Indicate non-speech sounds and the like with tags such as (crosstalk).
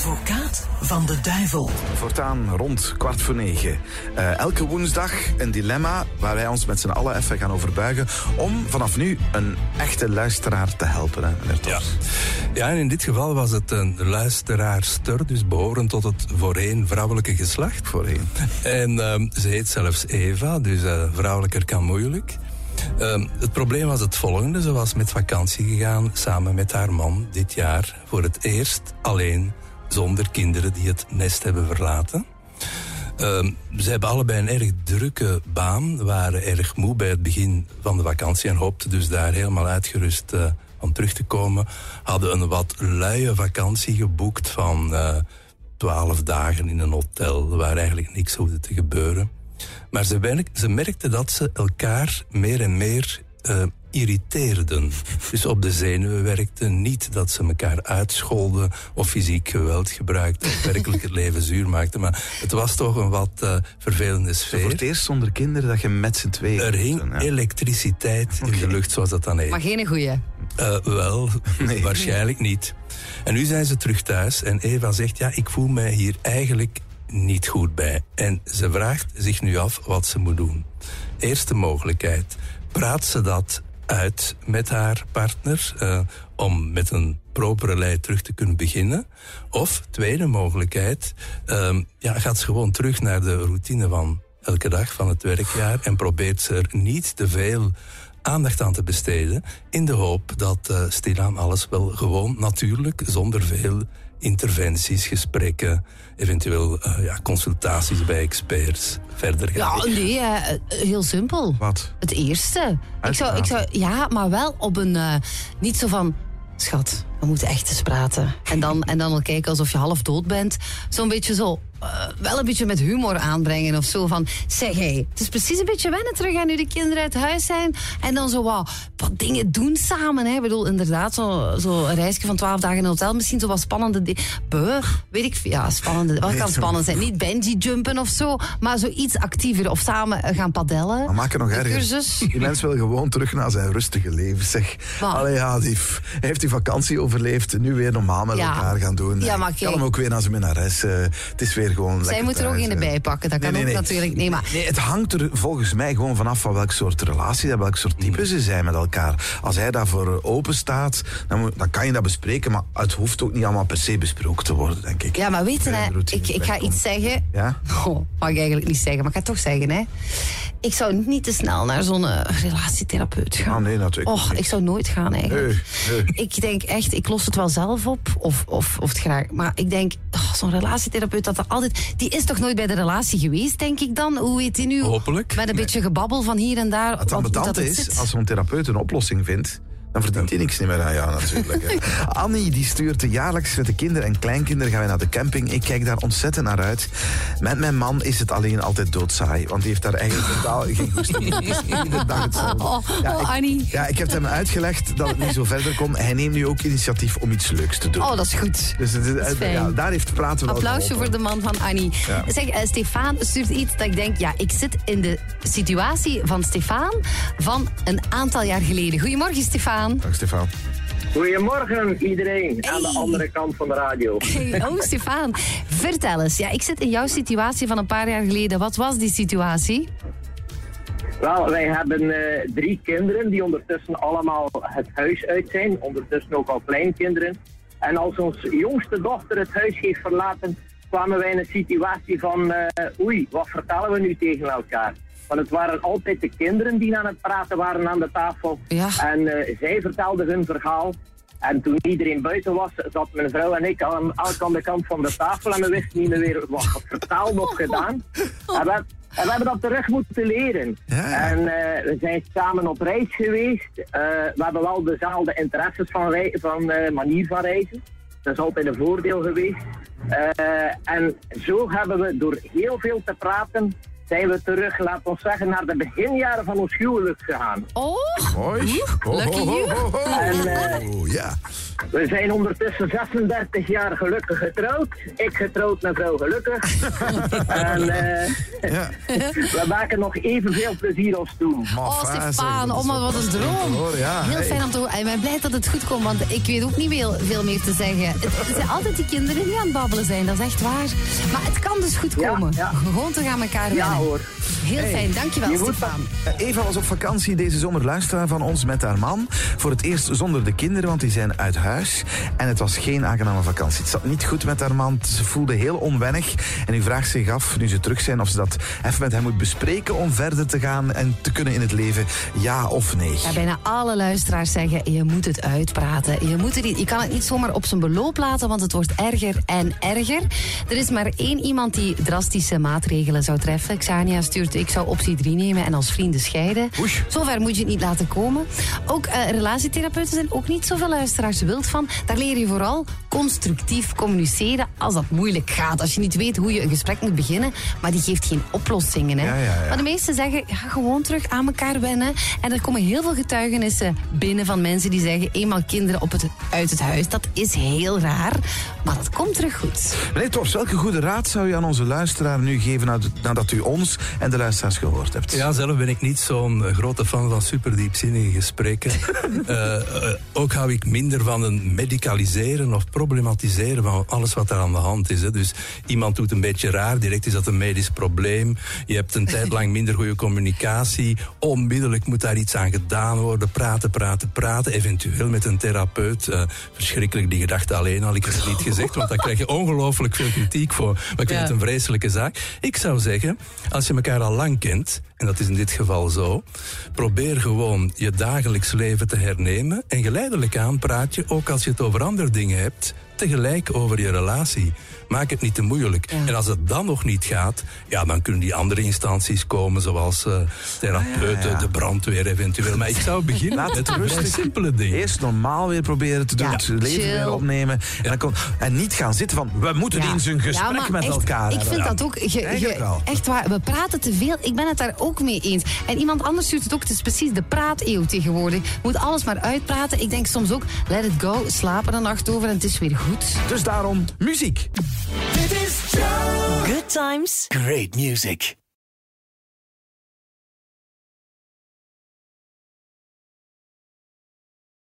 advocaat van de duivel. Voortaan rond kwart voor negen. Uh, elke woensdag een dilemma waar wij ons met z'n allen even gaan overbuigen. om vanaf nu een echte luisteraar te helpen. Hè, ja. ja, en in dit geval was het een luisteraarster, dus behorend tot het voorheen vrouwelijke geslacht. Voorheen. En uh, ze heet zelfs Eva, dus uh, vrouwelijker kan moeilijk. Uh, het probleem was het volgende. Ze was met vakantie gegaan samen met haar man dit jaar voor het eerst alleen zonder kinderen die het nest hebben verlaten. Uh, ze hebben allebei een erg drukke baan, waren erg moe bij het begin van de vakantie en hoopten dus daar helemaal uitgerust van terug te komen. Hadden een wat luie vakantie geboekt van uh, twaalf dagen in een hotel waar eigenlijk niks hoefde te gebeuren. Maar ze, ze merkte dat ze elkaar meer en meer uh, irriteerden. Dus op de zenuwen werkten. Niet dat ze elkaar uitscholden of fysiek geweld gebruikten of werkelijk het leven zuur maakten. Maar het was toch een wat uh, vervelende sfeer. Voor het eerst zonder kinderen dat je met z'n tweeën... Er hing ja. elektriciteit okay. in de lucht, zoals dat dan heet. Maar geen goeie? Uh, wel, (laughs) nee. waarschijnlijk niet. En nu zijn ze terug thuis en Eva zegt... ja, ik voel mij hier eigenlijk niet goed bij. En ze vraagt zich nu af wat ze moet doen. Eerste mogelijkheid. Praat ze dat uit met haar partner uh, om met een propere lei terug te kunnen beginnen? Of, tweede mogelijkheid, uh, ja, gaat ze gewoon terug naar de routine van elke dag van het werkjaar en probeert ze er niet te veel aandacht aan te besteden in de hoop dat uh, stilaan alles wel gewoon natuurlijk, zonder veel interventies, gesprekken, eventueel uh, ja, consultaties bij experts verder gaan. Ja, nee, uh, heel simpel. Wat? Het eerste. Ik zou, ik zou, ja, maar wel op een, uh, niet zo van, schat, we moeten echt eens praten. En dan, en dan wel kijken alsof je half dood bent. Zo'n beetje zo, uh, wel een beetje met humor aanbrengen of zo. Van, zeg hé, hey, het is precies een beetje wennen terug aan nu de kinderen uit huis zijn. En dan zo wat, wat dingen doen samen. Hè. Ik bedoel, inderdaad, zo, zo een reisje van twaalf dagen in een hotel. Misschien zo wat spannende dingen. Weet ik Ja, spannende. Wat kan spannend zijn? Niet bungee jumpen of zo. Maar zo iets actiever. Of samen gaan padellen. Maar maak het nog erger. Cursus. Die mens wil gewoon terug naar zijn rustige leven. Zeg, allee, ja, die hij heeft die vakantie overleefd. Nu weer normaal met ja. elkaar gaan doen. Ja, maar kan hem ook weer naar zijn minnares. Uh, het is weer gewoon Zij moeten er ook in de bij pakken. Dat kan nee, nee, ook natuurlijk niet. Maar... Nee, het hangt er volgens mij gewoon vanaf van welk soort relatie, welk soort type ze zijn met elkaar. Als hij daarvoor open staat, dan, moet, dan kan je dat bespreken. Maar het hoeft ook niet allemaal per se besproken te worden, denk ik. Ja, maar weet je, ik, ik ga iets zeggen. Ja? Oh, mag ik eigenlijk niet zeggen, maar ik ga het toch zeggen. Hè. Ik zou niet te snel naar zo'n uh, relatietherapeut gaan. Ah, nee, natuurlijk. Oh, ik zou nooit gaan eigenlijk. Nee, nee. Ik denk echt, ik los het wel zelf op. Of, of, of het graag. Maar ik denk, oh, zo'n relatietherapeut, dat er altijd. Die is toch nooit bij de relatie geweest, denk ik dan? Hoe weet hij nu? Hopelijk. Met een nee. beetje gebabbel van hier en daar. Het ambetante is, zit. als zo'n therapeut een oplossing vindt dan verdient hij niks meer aan jou natuurlijk. (laughs) Annie die stuurt jaarlijks met de kinderen en kleinkinderen gaan we naar de camping. Ik kijk daar ontzettend naar uit. Met mijn man is het alleen altijd doodsaai, want die heeft daar eigenlijk (laughs) totaal geen goesting in. Iedere dag hetzelfde. Oh, ja, ik, oh, Annie. Ja, ik heb hem uitgelegd dat het niet zo verder kon. Hij neemt nu ook initiatief om iets leuks te doen. Oh, dat is goed. Dus het, is ja, daar heeft praten wel Applausje voor de man van Annie. Ja. Zeg, uh, Stefan stuurt iets dat ik denk, ja, ik zit in de situatie van Stefan van een aantal jaar geleden. Goedemorgen, Stefan. Dag, Stefan. Goedemorgen iedereen hey. aan de andere kant van de radio. Hey, (laughs) oh, Stefan, vertel eens. Ja, ik zit in jouw situatie van een paar jaar geleden. Wat was die situatie? Wel, wij hebben uh, drie kinderen die ondertussen allemaal het huis uit zijn. Ondertussen ook al kleinkinderen. En als onze jongste dochter het huis heeft verlaten, kwamen wij in een situatie van... Uh, oei, wat vertellen we nu tegen elkaar? Want het waren altijd de kinderen die aan het praten waren aan de tafel. Ja. En uh, zij vertelden hun verhaal. En toen iedereen buiten was, zat mijn vrouw en ik aan, elk aan de kant van de tafel. En we wisten niet meer wat vertaald of gedaan. En we, en we hebben dat terug moeten leren. Ja. En uh, we zijn samen op reis geweest. Uh, we hebben wel dezelfde interesses van, rei van manier van reizen. Dat is altijd een voordeel geweest. en zo hebben we door heel veel te praten zijn we terug, laten we zeggen, naar de beginjaren van ons huwelijk gegaan. Oh, Mooi. Lucky you. Oh, oh, oh, En, uh, ja. We zijn ondertussen 36 jaar gelukkig getrouwd. Ik getrouwd, mevrouw gelukkig. (laughs) en uh, ja. (laughs) we maken nog evenveel plezier als toen. Oh, Stefan, oh maar wat een droom. Heel fijn om te horen. Ik ben blij dat het goed komt, want ik weet ook niet veel, veel meer te zeggen. Het, zijn altijd die kinderen die aan het babbelen zijn, dat is echt waar. Maar het kan dus goed komen. Gewoon te gaan elkaar Ja hoor. Heel fijn, dankjewel Stefan. Eva was op vakantie deze zomer luisteraar van ons met haar man. Voor het eerst zonder de kinderen, want die zijn uit huis. En het was geen aangename vakantie. Het zat niet goed met haar man. Ze voelde heel onwennig. En u vraagt zich af, nu ze terug zijn, of ze dat even met hem moet bespreken om verder te gaan en te kunnen in het leven. Ja of nee? Ja, bijna alle luisteraars zeggen, je moet het uitpraten. Je, moet niet, je kan het niet zomaar op zijn beloop laten, want het wordt erger en erger. Er is maar één iemand die drastische maatregelen zou treffen. Xania stuurt, ik zou optie 3 nemen en als vrienden scheiden. Zover moet je het niet laten komen. Ook uh, relatietherapeuten zijn ook niet zoveel luisteraars van. Daar leer je vooral constructief communiceren als dat moeilijk gaat. Als je niet weet hoe je een gesprek moet beginnen, maar die geeft geen oplossingen. Hè. Maar de meesten zeggen, ga gewoon terug aan elkaar wennen. En er komen heel veel getuigenissen binnen van mensen die zeggen, eenmaal kinderen op het, uit het huis, dat is heel raar. Maar dat komt terug goed. Meneer Tops, welke goede raad zou je aan onze luisteraar nu geven nadat u ons en de luisteraars gehoord hebt? Ja, zelf ben ik niet zo'n grote fan van superdiepzinnige gesprekken. uh, (laughs) ook hou ik minder van medicaliseren of problematiseren van alles wat er aan de hand is. Hè. Dus iemand doet een beetje raar, direct is dat een medisch probleem. Je hebt een tijd lang minder goede communicatie. Onmiddellijk moet daar iets aan gedaan worden. Praten, praten, praten. Eventueel met een therapeut. Uh, verschrikkelijk die gedachte alleen al. Ik heb het niet gezegd, want daar krijg je ongelooflijk veel kritiek voor. Maar ik vind het een vreselijke zaak. Ik zou zeggen, als je elkaar al lang kent, en dat is in dit geval zo, probeer gewoon je dagelijks leven te hernemen. En geleidelijk aan praat je, ook als je het over andere dingen hebt, tegelijk over je relatie. Maak het niet te moeilijk. En als het dan nog niet gaat, ja, dan kunnen die andere instanties komen, zoals uh, therapeuten, de brandweer eventueel. Maar ik (laughs) zou beginnen Laat met rustig simpele dingen. Eerst normaal weer proberen te doen, het leven weer opnemen. En, dan kon, en niet gaan zitten van, we moeten eens een gesprek met elkaar Ik vind dat ook, echt waar, we praten te veel. Ik ben het daar ook mee eens. En iemand anders stuurt het ook, het is precies de praateeuw tegenwoordig. Moet alles maar uitpraten. Ik denk soms ook, let it go, slapen een nacht over en het is weer goed. Dus daarom muziek. Is Good times, great music.